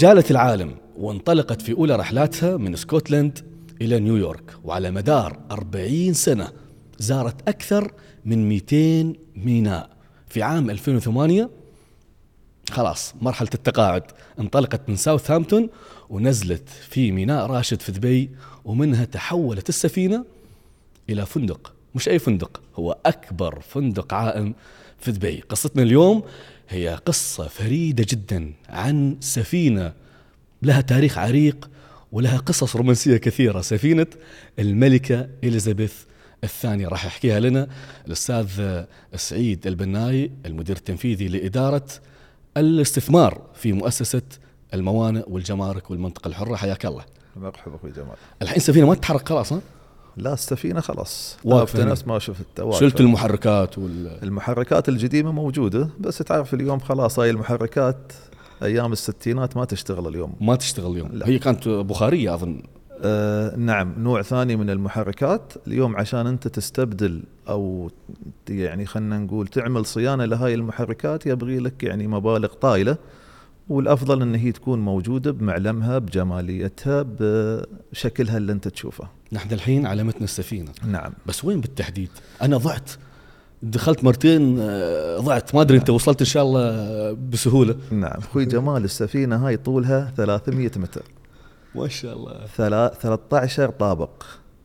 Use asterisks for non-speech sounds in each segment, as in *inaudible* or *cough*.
جالت العالم وانطلقت في أولى رحلاتها من سكوتلاند إلى نيويورك وعلى مدار 40 سنة زارت أكثر من 200 ميناء. في عام 2008 خلاص مرحلة التقاعد انطلقت من ساوثهامبتون ونزلت في ميناء راشد في دبي ومنها تحولت السفينة إلى فندق. مش أي فندق هو أكبر فندق عائم في دبي. قصتنا اليوم هي قصة فريدة جدا عن سفينة. لها تاريخ عريق ولها قصص رومانسية كثيرة. سفينة الملكة إليزابيث الثانية. راح يحكيها لنا الأستاذ سعيد البناي المدير التنفيذي لإدارة الاستثمار في مؤسسة الموانئ والجمارك والمنطقة الحرة. حياك الله. مرحبا أخوي جمال الحين السفينة ما تتحرك خلاص ها؟ لا السفينة خلاص واقفة. نفس ما شفت. شلت المحركات وال المحركات القديمه موجودة بس تعرف اليوم خلاص هاي المحركات أيام الستينات ما تشتغل اليوم ما تشتغل اليوم لا. هي كانت بخارية أظن آه نعم نوع ثاني من المحركات اليوم عشان أنت تستبدل أو يعني خلينا نقول تعمل صيانة لهاي المحركات يبغي لك يعني مبالغ طايلة والأفضل إن هي تكون موجودة بمعلمها بجماليتها بشكلها اللي أنت تشوفه نحن الحين على متن السفينة. نعم. بس وين بالتحديد؟ أنا ضعت. دخلت مرتين آه، ضعت. ما أدري أنت وصلت إن شاء الله بسهولة. نعم. أخوي جمال السفينة هاي طولها 300 متر. ما شاء الله. ثلا- 13 طابق.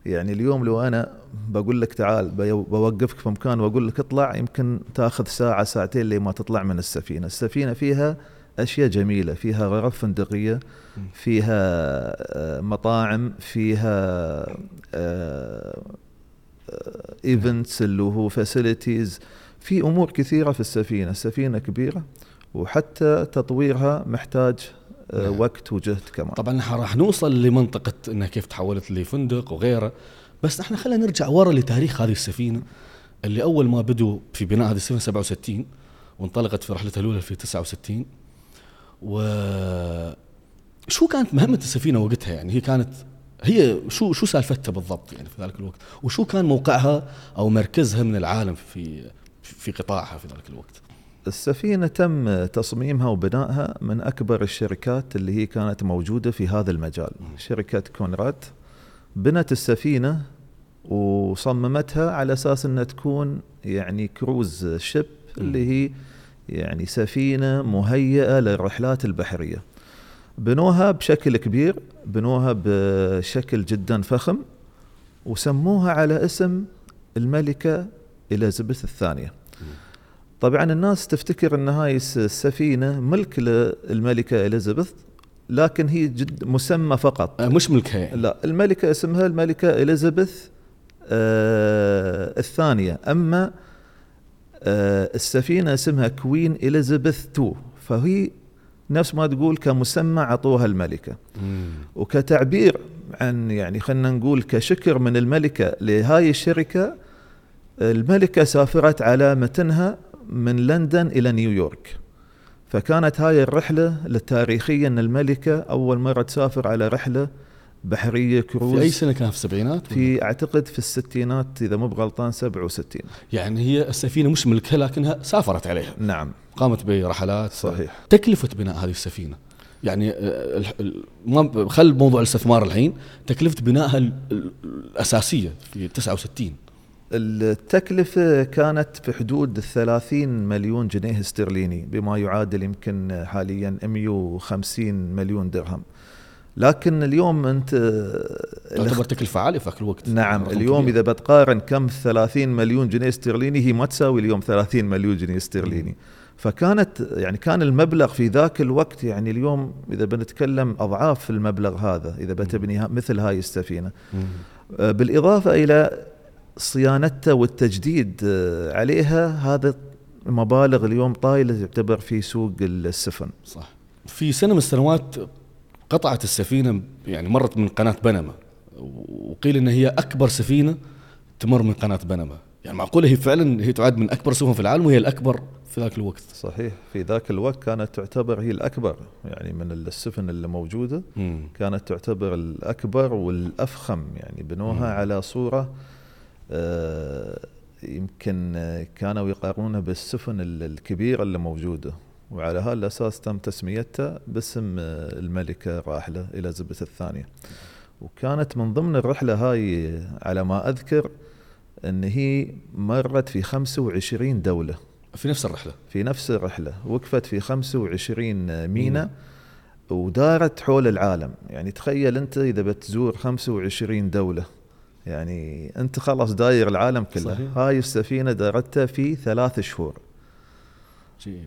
يعني اليوم لو أنا بقول لك تعال بوقفك في مكان وأقول لك اطلع يمكن تأخذ ساعة ساعتين لما تطلع من السفينة، السفينة فيها أشياء جميلة، فيها غرف فندقية، فيها آه، مطاعم، فيها events اللي هو facilities، في أمور كثيرة في السفينة، السفينة كبيرة وحتى تطويرها محتاج آه، نعم. وقت وجهد كمان. طبعا نحن راح نوصل لمنطقة انها كيف تحولت لفندق وغيره بس نحن خلينا نرجع ورا لتاريخ هذه السفينة اللي أول ما بدوا في بناء هذه السفينة 67 وانطلقت في رحلتها الأولى في 69 و شو كانت مهمة السفينة وقتها يعني؟ هي كانت هي شو شو سالفتها بالضبط يعني في ذلك الوقت؟ وشو كان موقعها أو مركزها من العالم في في قطاعها في ذلك الوقت؟ السفينة تم تصميمها وبنائها من أكبر الشركات اللي هي كانت موجودة في هذا المجال. شركة كونراد بنت السفينة وصممتها على أساس أنها تكون يعني كروز شيب اللي هي يعني سفينة مهيئة للرحلات البحرية. بنوها بشكل كبير بنوها بشكل جدا فخم وسموها على اسم الملكة إليزابيث الثانية. طبعا الناس تفتكر إن هاي الس- السفينة ملك للملكة إليزابيث لكن هي جد مسمى فقط. آه، مش ملكها يعني. لا الملكة اسمها الملكة إليزابيث آه الثانية. أما السفينة اسمها كوين إليزابيث 2 فهي نفس ما تقول كمسمى عطوها الملكة مم. وكتعبير عن يعني خلينا نقول كشكر من الملكة لهاي الشركة الملكة سافرت على متنها من لندن إلى نيويورك فكانت هاي الرحلة التاريخية أن الملكة أول مرة تسافر على رحلة بحرية كروز في أي سنة كان؟ في السبعينات؟ في أعتقد في الستينات إذا مو بغلطان 67 يعني هي السفينة مش ملكها لكنها سافرت عليها. نعم. قامت برحلات. صحيح. تكلفة بناء هذه السفينة يعني آه، خل موضوع الاستثمار الحين. تكلفة بنائها ال- ال- الأساسية في 69 التكلفة كانت في حدود 30 مليون جنيه استرليني بما يعادل يمكن حاليا 150 مليون درهم. لكن اليوم أنت تعتبر تكلفة عالية في الوقت. نعم اليوم كبير. إذا بتقارن كم 30 مليون جنيه استرليني هي ما تساوي اليوم 30 مليون جنيه استرليني. فكانت يعني كان المبلغ في ذاك الوقت يعني اليوم إذا بنتكلم أضعاف المبلغ هذا إذا بتبني مثل هاي السفينة. آه، بالإضافة إلى صيانتها والتجديد آه، عليها هذا مبالغ اليوم طايلة تعتبر في سوق السفن. صح. في سنة من السنوات قطعت السفينة يعني مرت من قناة بنما وقيل إن هي أكبر سفينة تمر من قناة بنما يعني معقولة هي فعلا هي تعد من أكبر السفن في العالم وهي الأكبر في ذاك الوقت صحيح في ذاك الوقت كانت تعتبر هي الأكبر يعني من السفن اللي موجودة مم. كانت تعتبر الأكبر والأفخم يعني بنوها مم. على صورة آه، يمكن كانوا يقارنونها بالسفن ال- الكبيرة اللي موجودة وعلى هالاساس تم تسميتها باسم آه، الملكة الراحله إليزابيث الثانية. وكانت من ضمن الرحلة هاي على ما أذكر إن هي مرت في 25 دولة. في نفس الرحلة. في نفس الرحلة. وقفت في 25 مينا ودارت حول العالم. يعني تخيل أنت إذا بتزور 25 دولة. يعني أنت خلاص داير العالم كله. صحيح. هاي السفينة دارتها في ثلاث شهور.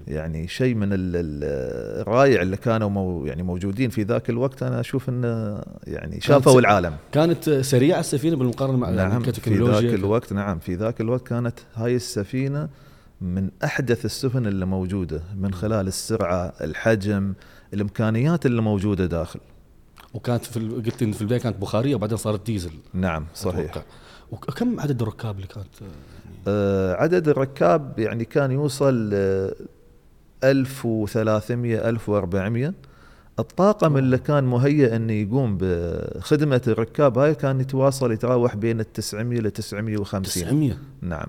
يعني شيء من ال- ال- الرائع اللي كانوا مو يعني موجودين في ذاك الوقت أنا أشوف انه يعني شافوا العالم. كانت سريعة السفينة بالمقارنة مع نعم يعني في كتكنولوجيا ذاك الوقت نعم في ذاك الوقت كانت هاي السفينة من أحدث السفن اللي موجودة من خلال السرعة الحجم الإمكانيات اللي موجودة داخل. وكانت في قلت في البداية كانت بخارية وبعدين صارت ديزل. نعم صحيح. أتوقع. وكم عدد الركاب اللي كانت؟ آه، عدد الركاب يعني كان يوصل آه، 1300 1400 الطاقم اللي كان مهيئ إنه يقوم بخدمة الركاب هاي كان يتواصل يتراوح بين ال 900 ل 950 900 نعم.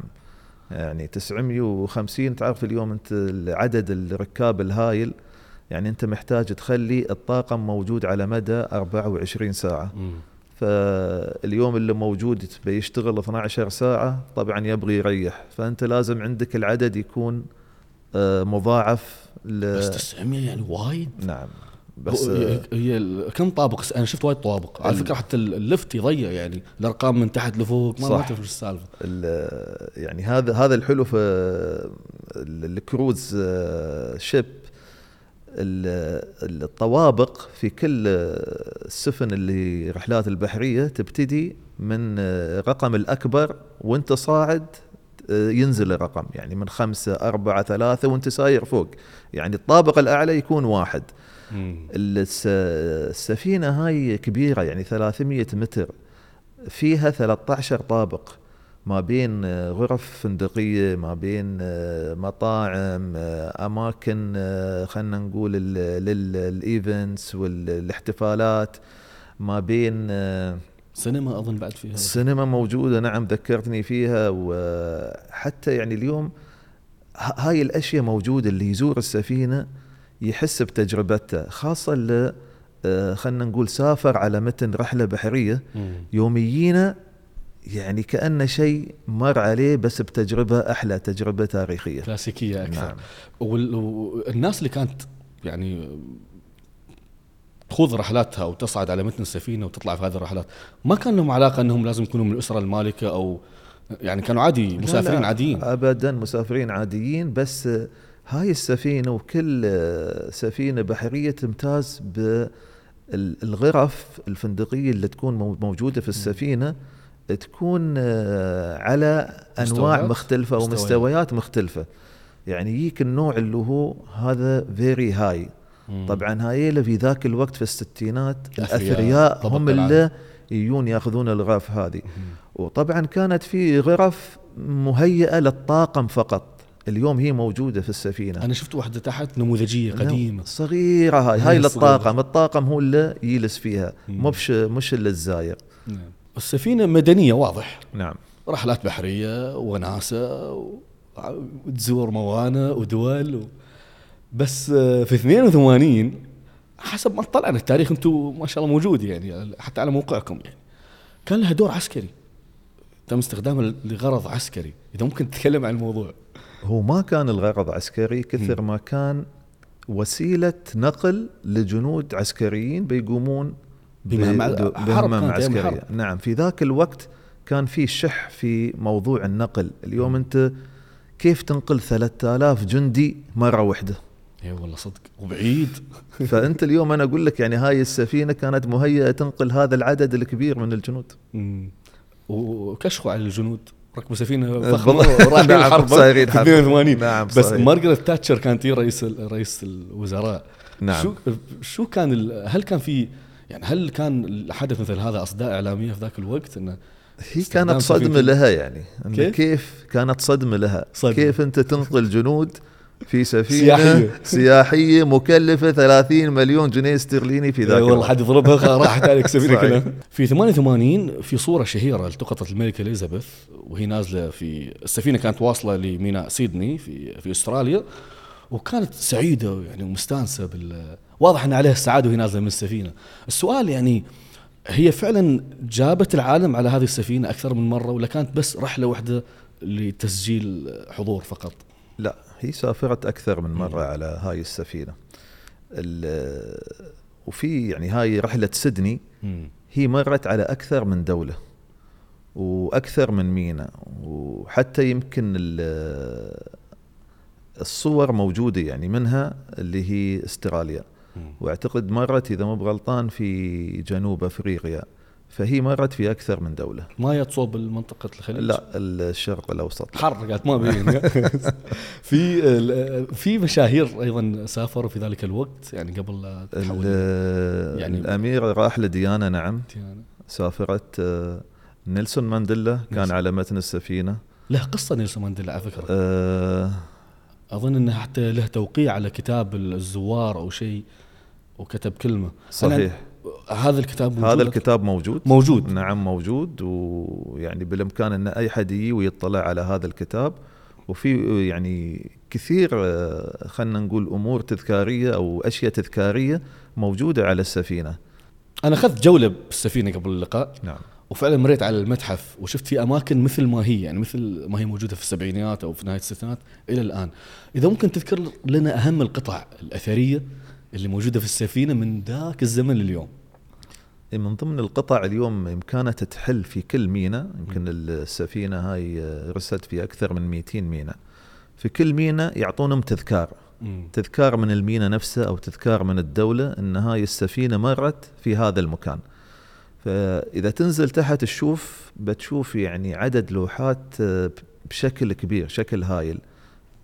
يعني 950 تعرف اليوم أنت عدد الركاب الهايل يعني أنت محتاج تخلي الطاقم موجود على مدى 24 ساعة. مم. فاليوم اللي موجود بيشتغل 12 ساعة طبعا يبغي يريح. فأنت لازم عندك العدد يكون آه، مضاعف ل... بس 900 يعني وايد؟ نعم. بس هي, هي ال- كم طابق؟ أنا شفت وايد طوابق. على فكرة حتى ال- اللفت يضيع يعني. الأرقام من تحت لفوق ما ما صح. تعرف إيش السالفة. ال- يعني هذا هذا الحلو في ال- الكروز آه، شيب. الطوابق في كل السفن اللي رحلات البحرية تبتدي من الرقم الأكبر وانت صاعد آه، ينزل الرقم. يعني من خمسة أربعة ثلاثة وانت ساير فوق. يعني الطابق الأعلى يكون واحد. الس- السفينة هاي كبيرة يعني 300 متر. فيها 13 طابق. ما بين آه، غرف فندقية ما بين آه، مطاعم آه، أماكن خلينا نقول للإيفنتس والإحتفالات ما بين سينما أظن بعد فيها السينما موجودة نعم ذكرتني فيها وحتى يعني اليوم هاي الأشياء موجودة اللي يزور السفينة يحس بتجربتها خاصة اللي خلنا نقول سافر على متن رحلة بحرية. يوميينا يعني كأنه شيء مر عليه بس بتجربة أحلى تجربة تاريخية. كلاسيكية أكثر. نعم. وال- والناس اللي كانت يعني تخوض رحلاتها وتصعد على متن السفينة وتطلع في هذه الرحلات ما كان لهم علاقة إنهم لازم يكونوا من الأسرة المالكة أو يعني كانوا عادي مسافرين لا لا عاديين. ابدا مسافرين عاديين بس هاي السفينة وكل سفينة بحرية تمتاز بالغرف الفندقية اللي تكون مو- موجودة في السفينة. تكون آه، على أنواع مستويات؟ مختلفة مستويات. ومستويات مختلفة يعني يجيك النوع اللي هو هذا very high. طبعا هاي في ذاك الوقت في الستينات الأثرياء هم. اللي يجون يأخذون الغرف هذه وطبعا كانت في غرف مهيئة للطاقم فقط اليوم هي موجودة في السفينة أنا شفت واحدة تحت نموذجية قديمة صغيرة هاي هي هاي الصغيرة. للطاقم الطاقم هو اللي يجلس فيها بش مش اللي الزاير نعم. السفينة مدنية واضح. نعم. رحلات بحرية وناسة وتزور موانئ ودول و... بس آه، في 82 حسب ما طلعنا التاريخ أنتم ما شاء الله موجود يعني حتى على موقعكم يعني. كان لها دور عسكري. تم استخدامها لغرض عسكري إذا ممكن تتكلم عن الموضوع. هو ما كان الغرض عسكري كثر ما كان وسيلة نقل لجنود عسكريين بيقومون بمهام- ب- حرب بمهام كانت أيام عسكرية. نعم في ذاك الوقت كان في شح في موضوع النقل. اليوم أنت كيف تنقل 3000 جندي مرة واحدة اي والله صدق. وبعيد. *laughs* فأنت اليوم أنا أقول لك يعني هاي السفينة كانت مهيئة تنقل هذا العدد الكبير من الجنود. وكشخوا على الجنود. ركبوا سفينة *laughs* *laughs* ورايحين نعم، الحرب صايرين حرب. 82 نعم، بس صحيح. مارغريت تاتشر كانت هي رئيس ال- رئيس الوزراء. نعم. شو شو كان ال- هل كان في يعني هل كان الحدث مثل هذا أصداء إعلامية في ذاك الوقت إنه هي كانت صدمة. لها يعني كيف؟ كيف كانت صدمة لها صدمة. كيف أنت تنقل جنود في سفينة سياحية. سياحية مكلفة 30 مليون جنيه استرليني في ذاك إيه والله الوقت. حد يضربها راحت عليك *laughs* سفينة. كلها في 88 في صورة شهيرة التقطت الملكه إليزابيث وهي نازلة في السفينة كانت واصلة لميناء سيدني في في أستراليا وكانت سعيدة يعني ومستانسة بال واضح إن عليها السعادة وهي نازلة من السفينة. السؤال يعني هي فعلا جابت العالم على هذه السفينة أكثر من مرة ولا كانت بس رحلة واحدة لتسجيل حضور فقط؟ لا هي سافرت أكثر من مرة على هاي السفينة. ال- وفي يعني هاي رحلة سيدني هي مرت على أكثر من دولة وأكثر من ميناء وحتى يمكن ال- الصور موجودة يعني منها اللي هي استراليا. واعتقد مرت إذا مو بغلطان في جنوب أفريقيا فهي مرت في أكثر من دولة. ما تصوب منطقه الخليج؟ لا الشرق الأوسط. حر قالت ما بين *laughs* في في مشاهير أيضا سافروا في ذلك الوقت يعني قبل تحول. يعني- الامير راح لديانا نعم. ديانة. سافرت آه، نيلسون مانديلا كان نيلسون. على متن السفينة. له قصة نيلسون مانديلا على فكرة. آه، أظن إنه حتى له توقيع على كتاب الزوار أو شيء. وكتب كلمة. صحيح. هذا الكتاب موجود؟ هذا الكتاب موجود. موجود. نعم موجود. ويعني بالإمكان أن أي حد يجي ويطلع على هذا الكتاب. وفي يعني كثير آه، خلينا نقول أمور تذكارية أو أشياء تذكارية موجودة على السفينة. أنا أخذت جولة بالسفينة قبل اللقاء. نعم. وفعلا مريت على المتحف. وشفت في أماكن مثل ما هي يعني مثل ما هي موجودة في السبعينيات أو في نهاية الستينات إلى الآن. إذا ممكن تذكر لنا أهم القطع الأثرية؟ اللي موجودة في السفينة من ذاك الزمن لليوم. من ضمن القطع اليوم إمكانها تحل في كل ميناء يمكن السفينة هاي آه، رست في أكثر من 200 ميناء في كل ميناء يعطونهم تذكار. تذكار من المينا نفسه أو تذكار من الدولة إن هاي السفينة مرت في هذا المكان. فإذا تنزل تحت تشوف بتشوف يعني عدد لوحات آه، بشكل كبير شكل هايل.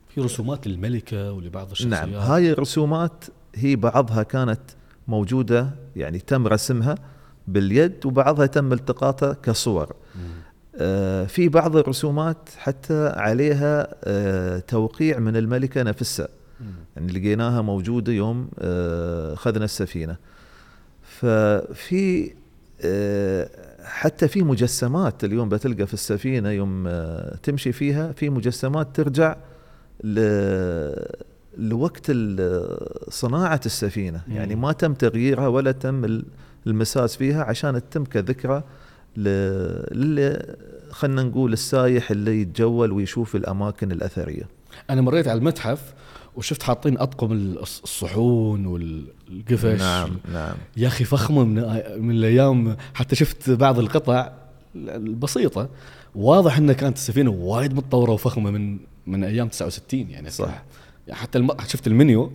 في رسومات للملكة ولبعض الشخصيات. نعم هاي الرسومات هي بعضها كانت موجودة يعني تم رسمها باليد وبعضها تم التقاطها كصور. آه، في بعض الرسومات حتى عليها آه، توقيع من الملكة نفسها. يعني لقيناها موجودة يوم آه، أخذنا السفينة ففي حتى في مجسمات اليوم بتلقى في السفينة يوم تمشي فيها في مجسمات ترجع لوقت صناعة السفينة. مم. يعني ما تم تغييرها ولا تم ال- المساس فيها عشان تتم كذكرى ل خلينا نقول السايح اللي يتجول ويشوف الأماكن الأثرية. أنا مريت على المتحف وشفت حاطين أطقم الص- الصحون والقفش. نعم نعم. يا أخي فخمة من من الأيام. حتى شفت بعض القطع البسيطة. واضح إنها كانت السفينة وايد متطورة وفخمة من من أيام 69 يعني. صح. يعني حتى الم... شفت المنيو؟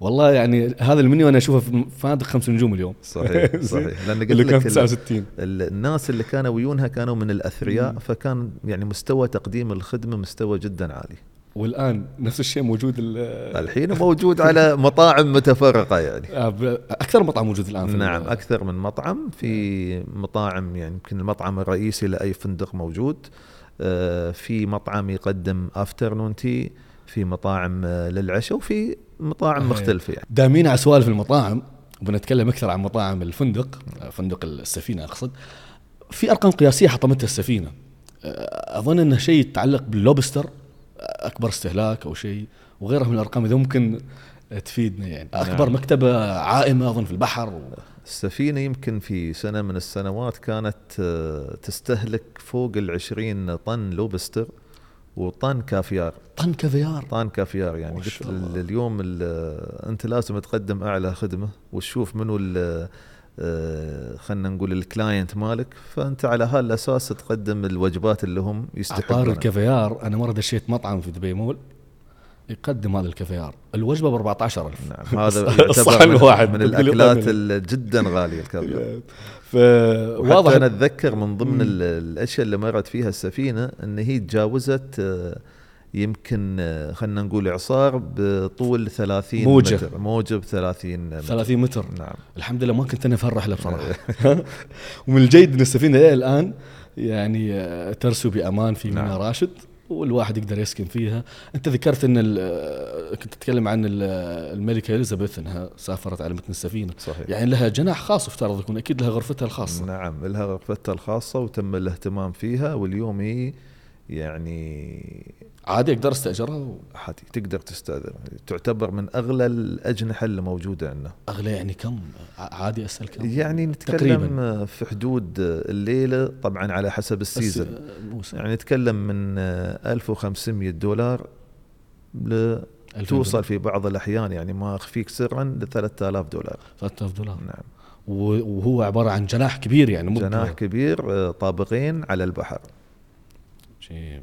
والله يعني هذا المنيو أنا أشوفه في فنادق خمس نجوم اليوم. صحيح *laughs* صحيح. لأن قلت اللي كان لك ال- 69 ال- الناس اللي كانوا ويونها كانوا من الأثرياء مم. فكان يعني مستوى تقديم الخدمة مستوى جدا عالي. والآن نفس الشيء موجود ال- الحين موجود على مطاعم متفرقة يعني. آه، أكثر مطعم موجود الآن في نعم أكثر من مطعم. في مطاعم يعني يمكن المطعم الرئيسي لأي فندق موجود. آه، في مطعم يقدم afternoon tea في مطاعم آه، للعشاء وفي مطاعم. مختلفة يعني. دامين على سوالف المطاعم وبنتكلم أكثر عن مطاعم الفندق آه، فندق السفينة أقصد. في أرقام قياسية حطمتها السفينة. آه، أظن إنه شيء يتعلق باللوبستر أكبر استهلاك أو شيء وغيرها من الأرقام إذا ممكن تفيدنا يعني. أكبر نعم. مكتبة عائمة أظن في البحر و... السفينة يمكن في سنة من السنوات كانت تستهلك فوق العشرين طن لوبستر. وطن كافيار. طن كافيار. طن كافيار يعني. قلت اليوم ال- انت لازم تقدم اعلى خدمة وتشوف منو آه، خلينا نقول ال client مالك. فانت على هالأساس تقدم الوجبات اللي هم عطار يستحقونها الكافيار. أنا مرة دشيت مطعم في دبي مول. يقدم هذا الكافيار الوجبة ب 14000 نعم هذا الصحن *laughs* يعتبر من, الواحد من الأكلات جدا غالية الكافيار فواضح أنا أتذكر من ضمن الأشياء اللي مرت فيها السفينة إن هي تجاوزت آه، يمكن آه، خلينا نقول إعصار بطول 30 موجة. متر. موجة ب 30 متر. 30 متر. نعم. الحمد لله ما كنت أنا في هالرحله بصراحة. *laughs* *laughs* ومن الجيد إن السفينة إلى الآن يعني آه، ترسو بأمان في ميناء نعم. راشد. والواحد يقدر يسكن فيها. أنت ذكرت إن كنت تتكلم عن ال- الملكة إليزابيث إنها سافرت على متن السفينة. صحيح. يعني لها جناح خاص افترض يكون أكيد لها غرفتها الخاصة. نعم لها غرفتها الخاصة وتم الاهتمام فيها واليوم هي يعني عادي أقدر استاجرها و- عادي تقدر تستأذن. تعتبر من أغلى الأجنحة اللي موجودة عندنا. أغلى يعني كم؟ عادي أسأل كم؟ يعني نتكلم تقريباً. في حدود الليلة طبعا على حسب السيزون موسم يعني نتكلم من 1500 دولار ل 2000 توصل في بعض الأحيان يعني ما أخفيك سرا ل 3000 دولار. 3000 دولار. نعم. وهو عبارة عن جناح كبير يعني مو جناح كبير آه، طابقين على البحر. شيء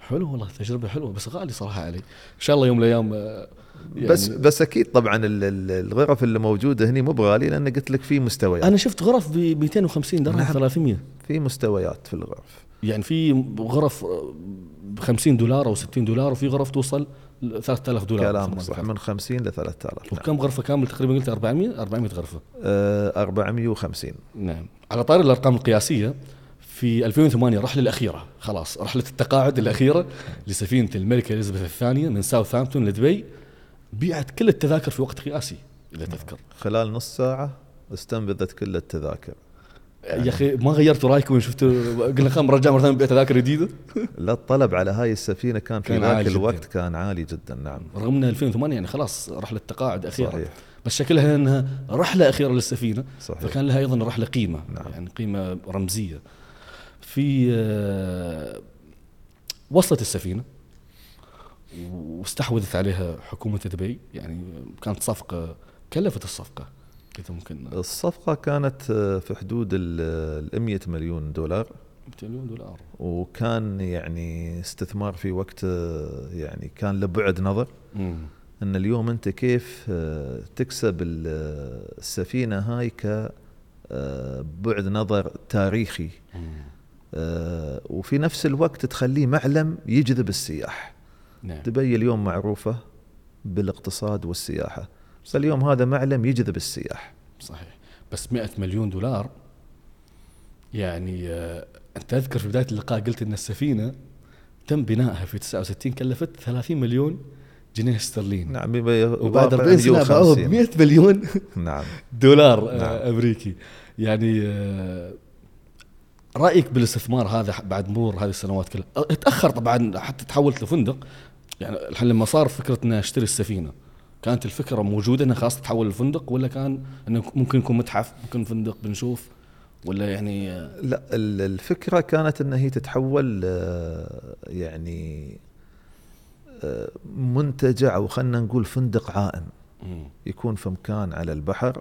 حلو والله تجربة حلوة بس غالي صراحة علي. إن شاء الله يوم من الأيام آه، يعني بس بس أكيد طبعا ال- ال- الغرف اللي موجودة هنا مو بغالي لأن قلت لك في مستويات. أنا شفت غرف ب 250 درهم نعم. 300 في مستويات في الغرف. يعني في غرف ب 50 دولار أو 60 دولار وفي غرف توصل ل 3000 دولار كلامك صح من 50 ل 3000 نعم. وكم غرفة كامل تقريبا قلت 400 400 غرفة. آه، 450 نعم. على طاري الأرقام القياسية في 2008 الرحله الأخيرة. خلاص رحلة التقاعد الأخيرة لسفينة الملكة إليزابيث الثانية من ساوثهامبتون لدبي. بيعت كل التذاكر في وقت قياسي إذا تذكر. خلال نص ساعة استنبذت كل التذاكر. يا أخي ما غيرتوا رأيكم؟ شفتوا قلنا خلينا نرجع مرة ثانية نبيع تذاكر جديدة. *laughs* لا الطلب على هاي السفينة كان في ذاك عالي جداً. الوقت كان عالي جدا نعم. رغم ان 2008 يعني خلاص رحلة تقاعد أخيرة. صحيح. بس شكلها إنها رحلة أخيرة للسفينة. صحيح. فكان لها أيضا رحلة قيمة. نعم. يعني قيمة رمزية. في آه، وصلت السفينة واستحوذت عليها حكومة دبي يعني كانت صفقة كلفت الصفقة إذا ممكن. الصفقة كانت آه، في حدود ال 100 مليون دولار. 200 مليون دولار. وكان يعني استثمار في وقت آه، يعني كان لبعد نظر. مم. إن اليوم أنت كيف آه، تكسب ال- آه، السفينة هاي ك آه، بعد نظر تاريخي. مم. آه، وفي نفس الوقت تخليه معلم يجذب السياح. نعم. دبي اليوم معروفة بالاقتصاد والسياحة. فاليوم هذا معلم يجذب السياح. صحيح. بس 100 مليون دولار يعني آه، أنت تذكر في بداية اللقاء قلت إن السفينة تم بنائها في 69 كلفت 30 مليون جنيه استرليني. نعم وبعد واقع 40 سنه باعوها ب 150. 100 مليون نعم. *laughs* دولار آه، نعم. أمريكي. يعني رأيك بالاستثمار هذا بعد مرور هذه السنوات كلها؟ أه، اتاخر طبعا حتى تحولت لفندق. يعني الحين لما صار فكرة اني اشتري السفينة كانت الفكرة موجودة انها خلاص تتحول لفندق ولا كان إنه ممكن يكون متحف ممكن فندق بنشوف ولا يعني آه، لا ال- الفكرة كانت ان هي تتحول آه، يعني منتجع أو خلينا نقول فندق عائم. يكون في مكان على البحر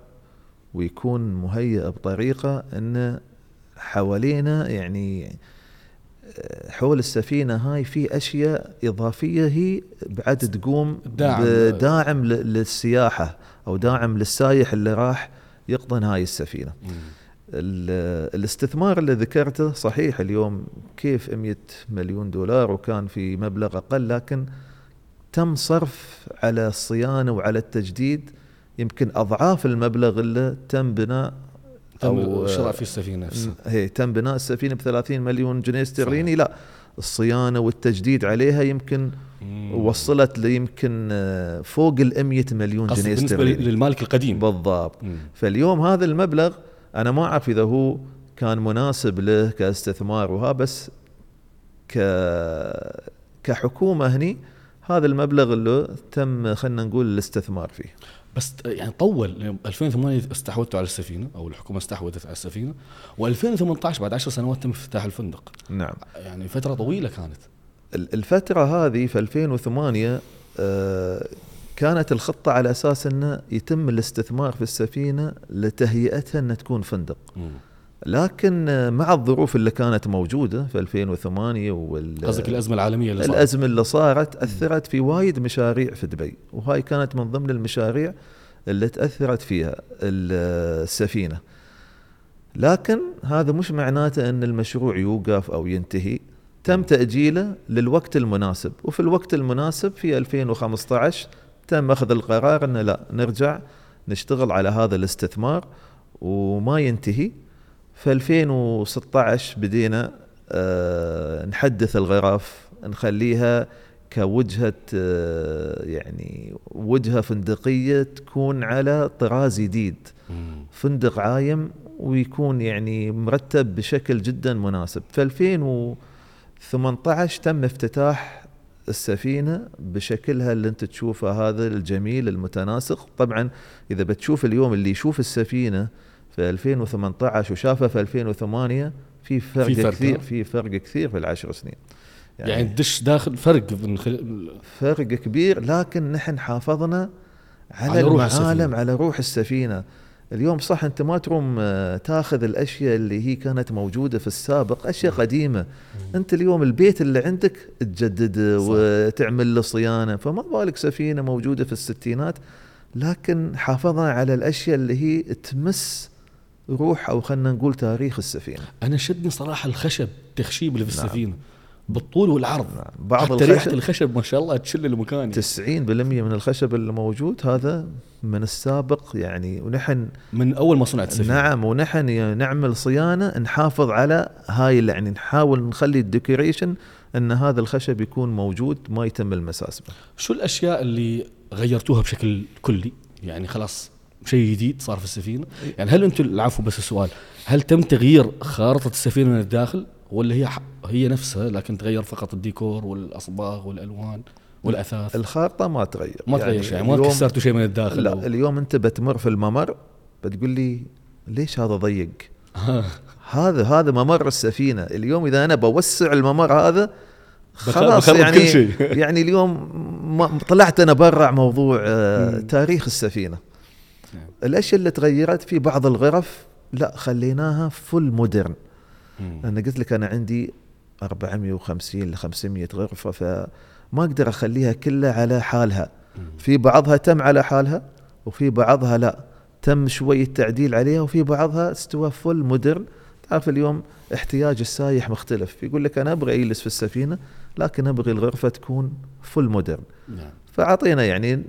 ويكون مهيئ بطريقة إنه حوالينا يعني آه، حول السفينة هاي في أشياء إضافية هي بعد تقوم داعم. بداعم ل- للسياحة أو داعم للسايح اللي راح يقطن هاي السفينة. مم. الاستثمار اللي ذكرته صحيح اليوم كيف 100 مليون دولار وكان في مبلغ أقل لكن تم صرف على الصيانة وعلى التجديد يمكن أضعاف المبلغ اللي تم بناء تم شراء في السفينة نفسها. هي تم بناء السفينة ب 30 مليون جنيه استرليني لا الصيانة والتجديد عليها يمكن مم. وصلت ليمكن آه، فوق ال 100 مليون جنيه بالنسبة استرليني للمالك القديم. بالضبط. مم. فاليوم هذا المبلغ أنا ما أعرف إذا هو كان مناسب له كاستثمار وها بس ك كحكومة هني هذا المبلغ اللي تم خلينا نقول الاستثمار فيه. بس يعني طول 2008 استحوذتوا على السفينة أو الحكومة استحوذت على السفينة و2018 بعد 10 سنوات تم افتتاح الفندق. نعم. يعني فترة طويلة كانت. ال- الفترة هذه في 2008 آه، كانت الخطة على أساس إنه يتم الاستثمار في السفينة لتهيئتها إنها تكون فندق. لكن مع الظروف اللي كانت موجودة في 2008 وال قصدك الأزمة العالمية اللي صارت. الأزمة اللي صارت أثرت في وايد مشاريع في دبي وهاي كانت من ضمن المشاريع اللي تأثرت فيها ال- السفينة. لكن هذا مش معناته إن المشروع يوقف أو ينتهي. تم تأجيله للوقت المناسب وفي الوقت المناسب في 2015 تم أخذ القرار إنه لا نرجع نشتغل على هذا الاستثمار وما ينتهي. في 2016 بدينا آه، نحدث الغرف نخليها كوجهة آه، يعني وجهة فندقية تكون على طراز جديد. فندق عايم ويكون يعني مرتب بشكل جدا مناسب. في 18 تم افتتاح السفينة بشكلها اللي انت تشوفه هذا الجميل المتناسق. طبعا إذا بتشوف اليوم اللي يشوف السفينة في 2018 وشافها في 2008 في فرق, في في فرق، كثير ها؟ في فرق كثير في العشر سنين يعني, يعني داخل فرق خل... فرق كبير لكن نحن حافظنا على, على روح المعالم السفينة. على روح السفينة اليوم صح أنت ما تروم آه، تاخذ الأشياء اللي هي كانت موجودة في السابق أشياء قديمة أنت اليوم البيت اللي عندك تجدده صح. وتعمل له صيانة فما بالك سفينة موجودة في الستينات لكن حافظنا على الأشياء اللي هي تمس روح أو خلينا نقول تاريخ السفينة أنا شدني صراحة الخشب تخشيب اللي في نعم. السفينة بالطول والعرض نعم. بعض حتى ريحة الخشب الخشب ما شاء الله تشل المكان 90% من الخشب اللي موجود هذا من السابق يعني ونحن من أول ما صنعت السفينة نعم ونحن ي- نعمل صيانة نحافظ على هاي يعني نحاول نخلي الديكوريشن إن هذا الخشب يكون موجود ما يتم المساس به. شو الأشياء اللي غيرتوها بشكل كلي يعني خلاص شيء جديد صار في السفينة يعني هل أنتم العفو بس السؤال هل تم تغيير خارطة السفينة من الداخل ولا هي هي نفسها لكن تغير فقط الديكور والأصباغ والألوان والأثاث الخارطة ما تغير ما تغير شيء يعني ما كسرتوا شيء من الداخل لا أو اليوم أنت بتمر في الممر بتقول لي ليش هذا ضيق؟ *laughs* هذا هذا ممر السفينة اليوم إذا أنا بوسع الممر هذا خلاص يعني كل شيء. *laughs* يعني اليوم ما طلعت أنا برا موضوع آه،. تاريخ السفينة نعم. الأشياء اللي تغيرت في بعض الغرف لا خليناها فل مودرن. أنا قلت لك أنا عندي 450 ل 500 غرفة فما أقدر أخليها كلها على حالها. في بعضها تم على حالها وفي بعضها لا. تم شوية تعديل عليها وفي بعضها استوى فل مودرن تعرف اليوم احتياج السايح مختلف. يقول لك أنا أبغى اجلس في السفينة لكن ابغي الغرفة تكون فل مودرن نعم. فأعطينا يعني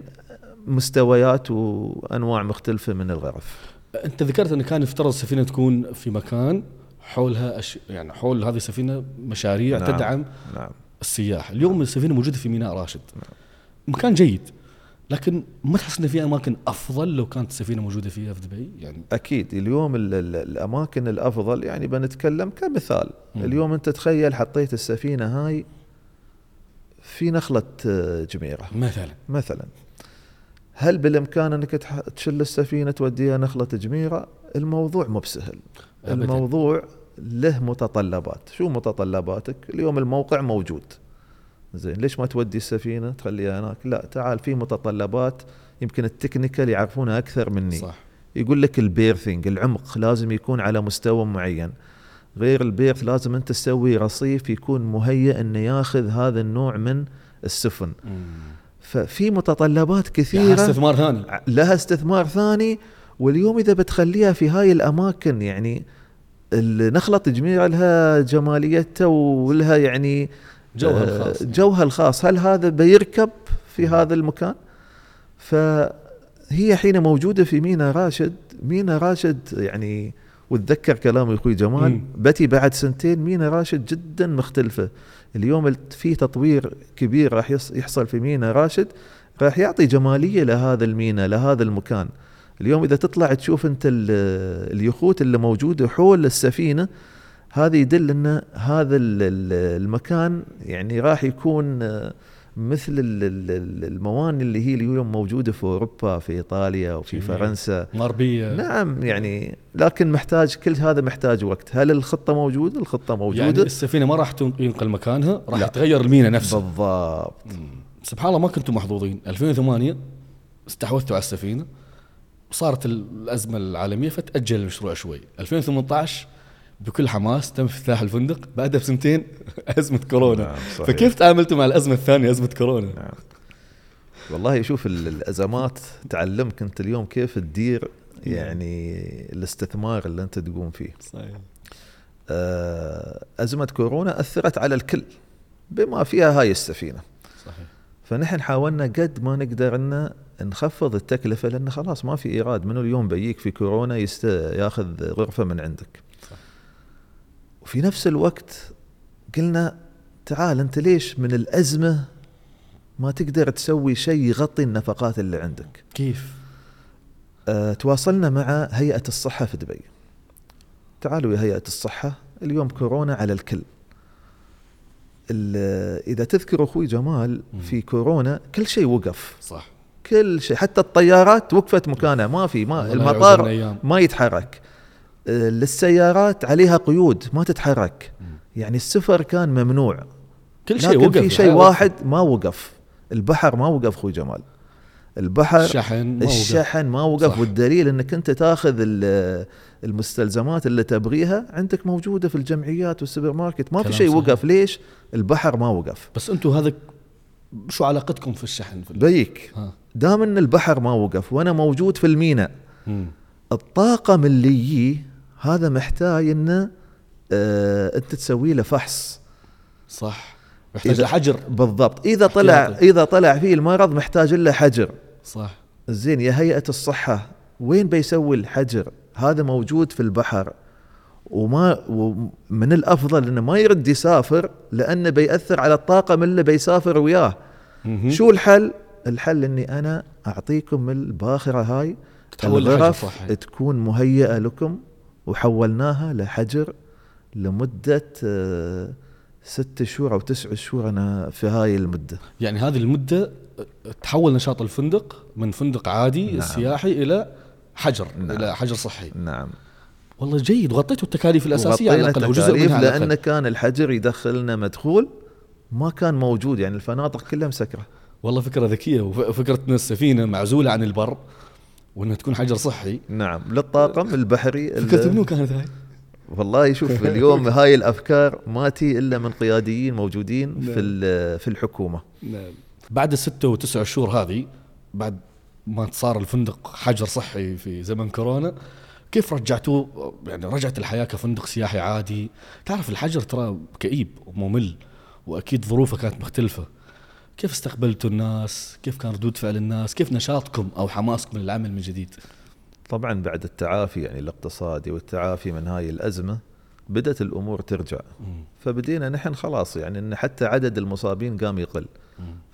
مستويات وأنواع مختلفة من الغرف. أنت ذكرت أن كان يفترض السفينة تكون في مكان حولها أش... يعني حول هذه السفينة مشاريع نعم. نعم. تدعم نعم. السياح. اليوم السفينة موجودة في ميناء راشد. مكان جيد لكن ما تحس إن في أماكن أفضل لو كانت السفينة موجودة فيها في دبي يعني أكيد. اليوم ال- ال- الأماكن الأفضل يعني بنتكلم كمثال. مم. اليوم أنت تخيل حطيت السفينة هاي في نخلة آه، جميرة. مثلا. مثلا. هل بالإمكان أنك تشل السفينة توديها نخلة جميره الموضوع مو بسهل. الموضوع له متطلبات. شو متطلباتك؟ اليوم الموقع موجود. زين ليش ما تودي السفينة تخليها هناك؟ لا تعال في متطلبات يمكن ال technical يعرفونها أكثر مني. صح. يقول لك ال berthing العمق لازم يكون على مستوى معين. غير ال berth لازم أنت تسوي رصيف يكون مهيئ إنه ياخذ هذا النوع من السفن. مم. ففي متطلبات كثيرة. استثمار ثاني. لها استثمار ثاني واليوم إذا بتخليها في هاي الأماكن يعني نخلة جميرة لها جماليتها ولها يعني جوها آه، الخاص. جوها الخاص. هل هذا بيركب في هذا المكان؟ فهي حين موجودة في مينا راشد مينا راشد يعني وتذكر كلام أخوي جمال مم. بتي بعد سنتين مينا راشد جدا مختلفة. اليوم في تطوير كبير راح يحصل في مينا. راشد راح يعطي جمالية لهذا المينا لهذا المكان. اليوم إذا تطلع تشوف أنت ال- اليخوت اللي موجودة حول السفينة هذا يدل إن هذا ال- ال- المكان يعني راح يكون مثل ال- ال- المواني اللي هي اليوم موجودة في أوروبا في إيطاليا وفي جميل. فرنسا. غربية. نعم يعني لكن محتاج كل هذا محتاج وقت. هل الخطة موجودة؟ الخطة يعني موجوده السفينة ما راح ينقل مكانها راح لا. يتغير المينا نفسه بالضبط. مم. سبحان الله ما كنتم محظوظين. 2008 استحوذتوا على السفينة وصارت الأزمة العالمية فتأجل المشروع شوي. 2018 بكل حماس تم افتتاح الفندق بعدها بسنتين *laughs* أزمة كورونا. نعم، صحيح. فكيف تعاملتوا مع الأزمة الثانية أزمة كورونا؟ نعم. والله شوف ال- الأزمات تعلمك أنت اليوم كيف تدير يعني الاستثمار اللي أنت تقوم فيه. صحيح. آه، أزمة كورونا أثرت على الكل بما فيها هاي السفينة. صحيح. فنحن حاولنا قد ما نقدر أن نخفض التكلفة لأن خلاص ما في إيراد. منو اليوم بيجيك في كورونا يست... ياخذ غرفة من عندك. وفي نفس الوقت قلنا تعال أنت ليش من الأزمة ما تقدر تسوي شيء يغطي النفقات اللي عندك؟ كيف؟ أه تواصلنا مع هيئة الصحة في دبي. تعالوا يا هيئة الصحة اليوم كورونا على الكل. ال- إذا تذكر أخوي جمال في كورونا كل شيء وقف. صح. كل شيء حتى الطيارات وقفت مكانها ما في ما المطار. ما يتحرك. للسيارات عليها قيود ما تتحرك. يعني السفر كان ممنوع. كل شيء لكن وقف في شيء واحد ما وقف. البحر ما وقف أخوي جمال. البحر الشحن ما وقف. الشحن ما وقف. صح. والدليل إنك أنت تاخذ ال- المستلزمات اللي تبغيها عندك موجودة في الجمعيات والسوبر ماركت. ما في شيء. وقف. ليش؟ البحر ما وقف. بس أنتم هذا شو علاقتكم في الشحن؟ في بيك. دام إن البحر ما وقف وأنا موجود في الميناء. الطاقم اللي يجي هذا محتاج انه آه أنت تسوي له فحص. صح. محتاج إذا- لحجر بالضبط. إذا طلع. إذا طلع فيه المرض محتاج له حجر. صح. زين يا هيئة الصحة وين بيسوي الحجر؟ هذا موجود في البحر. وما ومن الأفضل إنه ما يرد يسافر لأنه بيأثر على الطاقم اللي بيسافر وياه. شو الحل؟ الحل إني أنا أعطيكم الباخرة هاي. تحول الغرف. تكون مهيئة لكم. وحولناها لحجر لمدة آه، ست شهور أو تسع شهور أنا في هاي المدة. يعني هذه المدة تحول نشاط الفندق من فندق عادي نعم. سياحي إلى حجر نعم. إلى حجر صحي. نعم. والله جيد غطيتوا التكاليف الأساسية على وغطينا الأقل أو جزء التكاليف منها الأقل. كان الحجر يدخل لنا مدخول ما كان موجود يعني الفنادق كلها مسكرة. والله فكرة ذكية وفكره ان السفينه معزولة عن البر. وإنها تكون حجر صحي. نعم للطاقم البحري فكرة ال- منو كانت هاي؟ والله شوف *laughs* اليوم هاي الأفكار ما تي إلا من قياديين موجودين في ال- في الحكومة. نعم. بعد الستة وتسع شهور هذه بعد ما صار الفندق حجر صحي في زمن كورونا كيف رجعتوه؟ يعني رجعت الحياة كفندق سياحي عادي؟ تعرف الحجر ترى كئيب وممل وأكيد ظروفه كانت مختلفة. كيف استقبلتوا الناس؟ كيف كان ردود فعل الناس؟ كيف نشاطكم أو حماسكم للعمل من جديد؟ طبعا بعد التعافي يعني الاقتصادي والتعافي من هاي الأزمة بدأت الأمور ترجع. فبدينا نحن خلاص يعني إن حتى عدد المصابين قام يقل.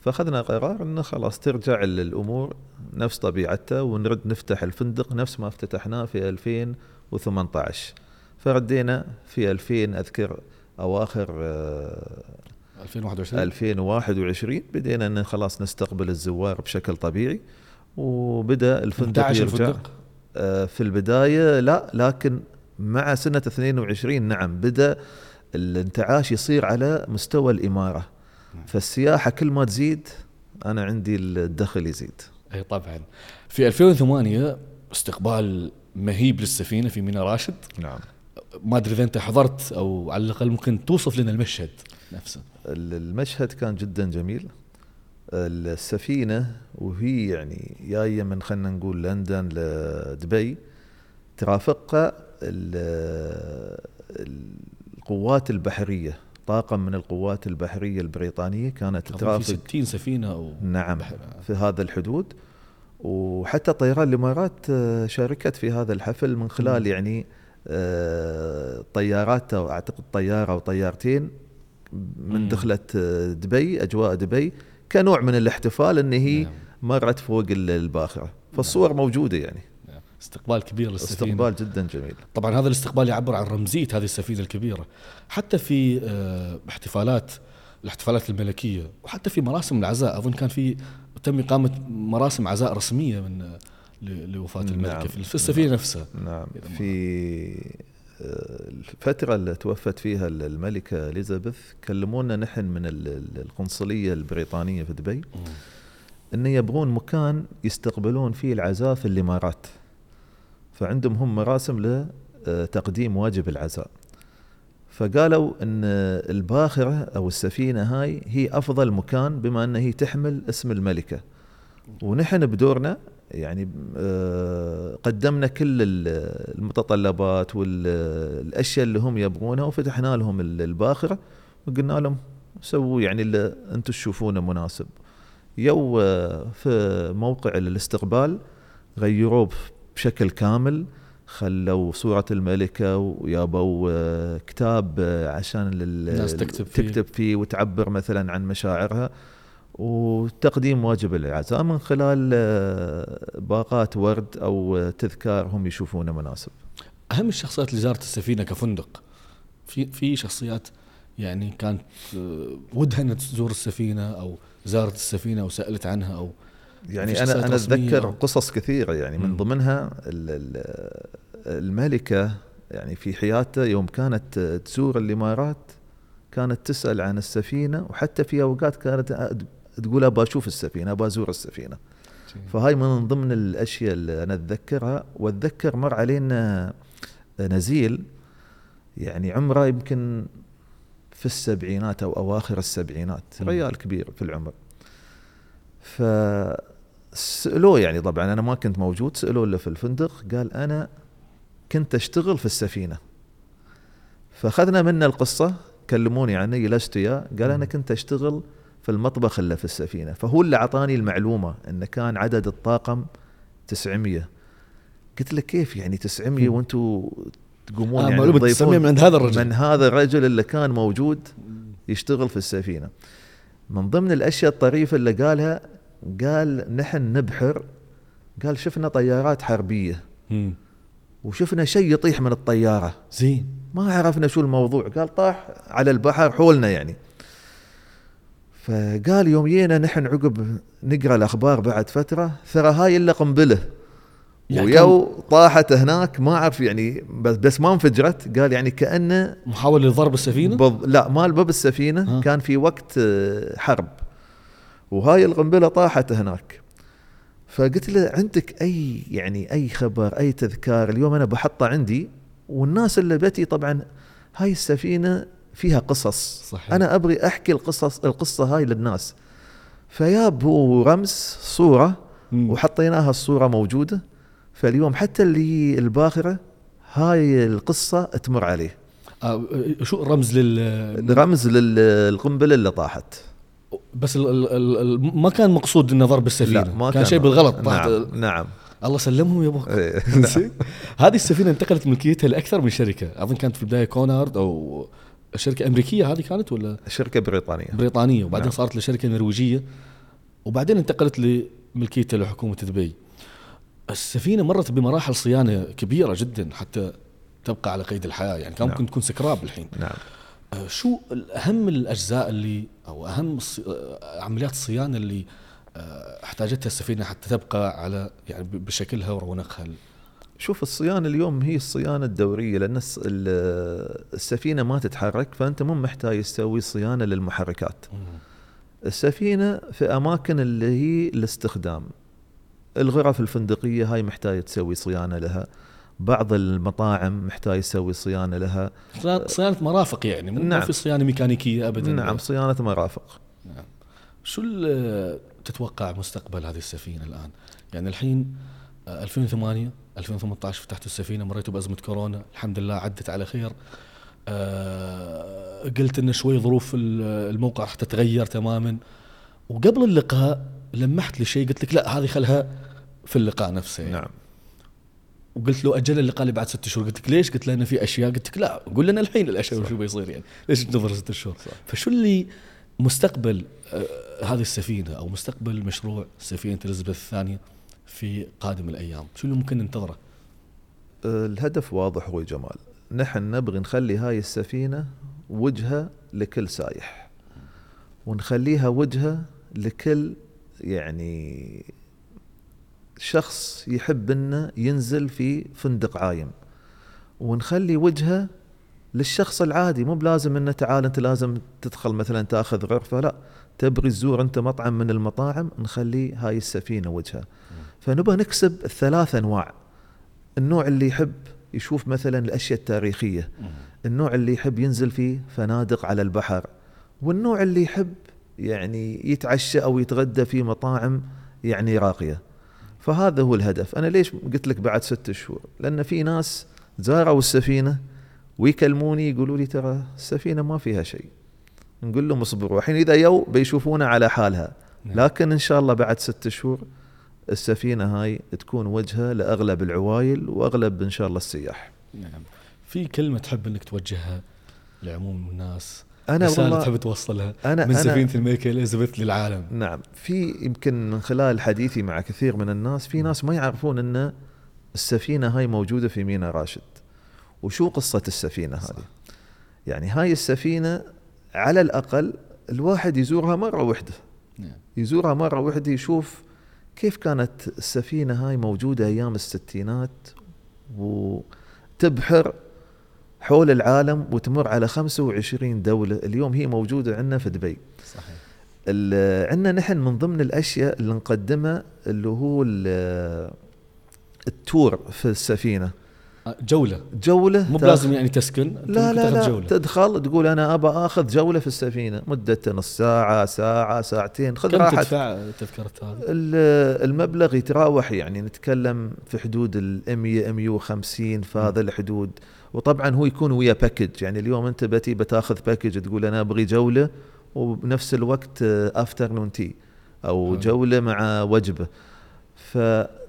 فأخذنا قرار إنه خلاص ترجع ال- الأمور نفس طبيعتها ونرد نفتح الفندق نفس ما افتتحناه في 2018 فردينا في 2000 أذكر أواخر آه، 2021 2021 بدينا إن خلاص نستقبل الزوار بشكل طبيعي وبدأ الفندق 11 يرجع. الفندق؟ آه، في البداية لا لكن مع سنة 22 نعم بدأ الانتعاش يصير على مستوى الإمارة. فالسياحة كل ما تزيد أنا عندي الدخل يزيد. أي طبعا. في 2008 استقبال مهيب للسفينة في ميناء راشد. نعم. ما أدري إذا أنت حضرت أو على الأقل ممكن توصف لنا المشهد. نفسه. المشهد كان جدا جميل. السفينة وهي يعني جاية من خلينا نقول لندن لدبي ترافقها ال- القوات البحرية طاقم من القوات البحرية البريطانية كانت ترافق. 60 سفينة أو نعم بحر. في هذا الحدود. وحتى طيران الإمارات آه، شاركت في هذا الحفل من خلال يعني آه، طيارات أو أعتقد طيارة أو طيارتين. من. دخلت آه، دبي أجواء دبي كنوع من الاحتفال إن هي نعم. مرت فوق ال- الباخرة. فالصور موجودة يعني. نعم. استقبال كبير للسفينة. استقبال جدا جميل. طبعا هذا الاستقبال يعبر عن رمزية هذه السفينة الكبيرة. حتى في آه، احتفالات الاحتفالات الملكية وحتى في مراسم العزاء أظن كان في تم إقامة مراسم عزاء رسمية من آه، لوفاة نعم. الملكه في في السفينه نفسها. نعم. إذا ما- في آه، الفترة اللي توفت فيها الملكة إليزابيث كلمونا نحن من ال- ال- القنصلية البريطانية في دبي. أن يبغون مكان يستقبلون فيه العزاء في الإمارات. فعندهم هم مراسم لتقديم واجب العزاء. فقالوا أن الباخرة أو السفينة هاي هي أفضل مكان بما أن هي تحمل اسم الملكة. ونحن بدورنا يعني آه، قدمنا كل ال- المتطلبات والأشياء اللي هم يبغونها وفتحنا لهم ال- الباخرة وقلنا لهم سووا يعني اللي أنتم تشوفونه مناسب. يو آه، في موقع الاستقبال غيروه بشكل كامل خلوا صورة الملكة ويابوا آه، كتاب عشان الناس تكتب فيه. تكتب فيه وتعبر مثلا عن مشاعرها وتقديم واجب العزاء من خلال آه، باقات ورد أو آه، تذكار هم يشوفونه مناسب. أهم الشخصيات اللي زارت السفينة كفندق في في شخصيات يعني كانت آه، ودها إنها تزور السفينة أو زارت السفينة أو سألت عنها أو يعني أنا أنا أتذكر أو- قصص كثيرة يعني من. ضمنها ال- ال- الملكة يعني في حياته يوم كانت تزور الإمارات كانت تسأل عن السفينة وحتى في أوقات كانت تقول ابى أشوف السفينة ابى أزور السفينة فهاي من ضمن الأشياء اللي أنا أتذكرها وأتذكر مر علينا نزيل يعني عمره يمكن في السبعينات أو أواخر السبعينات. ريال كبير في العمر فسألوه يعني طبعا أنا ما كنت موجود سألوه اللي في الفندق قال أنا كنت أشتغل في السفينة فأخذنا منه القصة كلموني عنه جلست وياه قال أنا. كنت أشتغل في المطبخ اللي في السفينة. فهو اللي أعطاني المعلومة انه كان عدد الطاقم 900 قلت له كيف يعني 900 مم. وأنتم تقومون آه يعني تضيفون من عند هذا الرجل. من هذا الرجل اللي كان موجود يشتغل في السفينة. من ضمن الأشياء الطريفة اللي قالها قال نحن نبحر. قال شفنا طيارات حربية. وشفنا شيء يطيح من الطيارة. زين. ما عرفنا شو الموضوع. قال طاح على البحر حولنا يعني. فقال يوم جينا نحن عقب نقرأ الأخبار بعد فترة ترى هاي إلا قنبلة. يعني ويو طاحت هناك ما أعرف يعني بس, بس ما انفجرت. قال يعني كأنه محاولة لضرب السفينة؟ بض... لا مال باب السفينة ها. كان في وقت آه، حرب. وهاي القنبلة طاحت هناك. فقلت له عندك أي يعني أي خبر أي تذكار؟ اليوم أنا بحطه عندي. والناس اللي بتي طبعا هاي السفينة فيها قصص. صحيح. أنا أبغي أحكي القصص القصة هاي للناس. فياب هو رمز صورة مم. وحطيناها الصورة موجودة. فاليوم حتى اللي الباخرة هاي القصة تمر عليه. آه شو رمز لل رمز للقنبله اللي طاحت. بس ال ال ال ال ما كان مقصود إنه ضرب السفينة. لا ما كان شيء بالغلط طاحت نعم نعم. الله سلمهم يا أبوك إيه، *laughs* زين. هذه السفينة انتقلت ملكيتها لأكثر من شركة. أظن كانت في البداية كونارد أو شركة أمريكية هذه كانت ولا؟ شركة بريطانية. بريطانية وبعدين نعم. صارت لشركة نرويجية وبعدين انتقلت لملكيتها لحكومه دبي. السفينة مرت بمراحل صيانة كبيرة جدا حتى تبقى على قيد الحياة يعني كان نعم. ممكن تكون سكراب الحين. نعم. آه، شو اهم الأجزاء اللي أو أهم آه، عمليات الصيانة اللي آه، احتاجتها السفينة حتى تبقى على يعني بشكلها ورونقها شوف الصيانة اليوم هي الصيانة الدورية لأن الس- ال- السفينة ما تتحرك فأنت مو محتاج تسوي صيانة للمحركات. السفينة في أماكن اللي هي الاستخدام. الغرف الفندقية هاي محتاج تسوي صيانة لها. بعض المطاعم محتاج تسوي صيانة لها. صيانة- صيانة مرافق يعني مو نعم. ما في صيانة ميكانيكية ابدا. نعم صيانة مرافق. نعم. شو تتوقع مستقبل هذه السفينة الآن؟ يعني الحين آه، 2008 2018 فتحتوا السفينة مريتوا بأزمة كورونا. الحمد لله عدت على خير. آه، قلت إن شوي ظروف ال- الموقع راح تتغير تماما. وقبل اللقاء لمحت لي شيء قلت لك لا هذه خلها في اللقاء نفسه. يعني. نعم. وقلت له أجل اللقاء اللي بعد ست شهور قلت لك ليش؟ قلت له انه في أشياء. قلت لك لا قول لنا الحين الأشياء شو بيصير يعني. ليش ننتظر ست شهور؟ فشو اللي مستقبل آه، هذه السفينة أو مستقبل مشروع سفينة إليزابيث الثانية؟ في قادم الأيام؟ شو اللي ممكن ننتظره؟ الهدف واضح هو جمال. نحن نبغي نخلي هاي السفينة وجهة لكل سايح. ونخليها وجهة لكل يعني شخص يحب إنه ينزل في فندق عايم. ونخلي وجهة للشخص العادي. مو بلازم إنه تعال أنت لازم تدخل مثلا تأخذ غرفة. لا تبغي تزور انت مطعم من المطاعم نخلي هاي السفينة وجهة فنبغى نكسب الثلاث أنواع. النوع اللي يحب يشوف مثلا الأشياء التاريخية. النوع اللي يحب ينزل في فنادق على البحر. والنوع اللي يحب يعني يتعشى أو يتغدى في مطاعم يعني راقية. فهذا هو الهدف. أنا ليش قلت لك بعد ست شهور؟ لأن في ناس زاروا السفينة ويكلموني يقولوا لي ترى السفينة ما فيها شيء. نقول لهم اصبروا. الحين إذا يو بيشوفونا على حالها. نعم. لكن إن شاء الله بعد ست شهور السفينة هاي تكون وجهه لأغلب العوايل وأغلب إن شاء الله السياح. نعم. في كلمة تحب إنك توجهها لعموم الناس؟ أنا رسالة والله تحب توصلها أنا من أنا سفينة الملكه إليزابيث للعالم. نعم. في يمكن من خلال حديثي مع كثير من الناس في ناس ما يعرفون إن السفينة هاي موجودة في ميناء راشد. وشو قصة السفينة. هذه؟ يعني هاي السفينة على الأقل الواحد يزورها مرة واحدة نعم. يزورها مرة واحدة يشوف كيف كانت السفينة هاي موجودة أيام الستينات وتبحر حول العالم وتمر على 25 دولة. اليوم هي موجودة عندنا في دبي. صحيح. عندنا نحن من ضمن الأشياء اللي نقدمها اللي هو ال- التور في السفينة. جولة. جولة؟ مو بلازم يعني تسكن أنت لا لا لا. جولة. تدخل تقول أنا ابى أخذ جولة في السفينة. مدتها نص ساعة ساعة ساعتين. خذ كم راحتك تدفع تذكرة هذا؟ ال- المبلغ يتراوح يعني نتكلم في حدود ال 100 150 في هذا الحدود. وطبعا هو يكون ويا package يعني اليوم أنت بتي بتاخذ package تقول أنا أبغي جولة وبنفس الوقت afternoon tea أو حلو. جولة مع وجبة.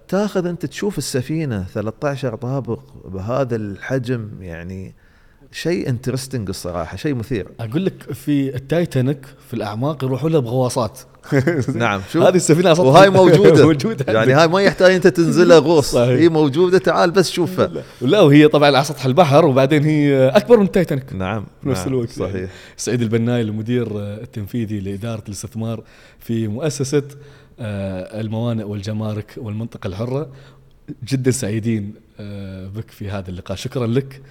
فتاخذ أنت تشوف السفينة 13 طابق بهذا الحجم يعني شيء interesting الصراحة شيء مثير. أقول لك في التايتانيك في الأعماق يروحوا له بغواصات. *laughs* نعم شوف هذه السفينة أصلاً وهاي موجودة. *laughs* موجودة. يعني. هاي ما يحتاج أنت تنزلها غوص. هي موجودة تعال بس شوفها. لا وهي طبعا على سطح البحر وبعدين هي أكبر من التايتانيك. نعم في نفس نعم، الوقت يعني. صحيح. سعيد البناي المدير التنفيذي لإدارة الاستثمار في مؤسسة الموانئ والجمارك والمنطقة الحرة. جدا سعيدين آه، بك في هذا اللقاء. شكرا لك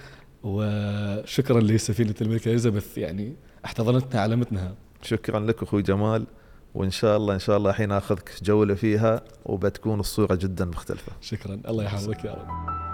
وشكرا لسفينة الملكه إليزابيث. يعني احتضنتنا علمتنا. شكرا لك أخوي جمال. وإن شاء الله إن شاء الله الحين آخذك جولة فيها وبتكون الصورة جدا مختلفة. شكرا. الله يحفظك يا رب.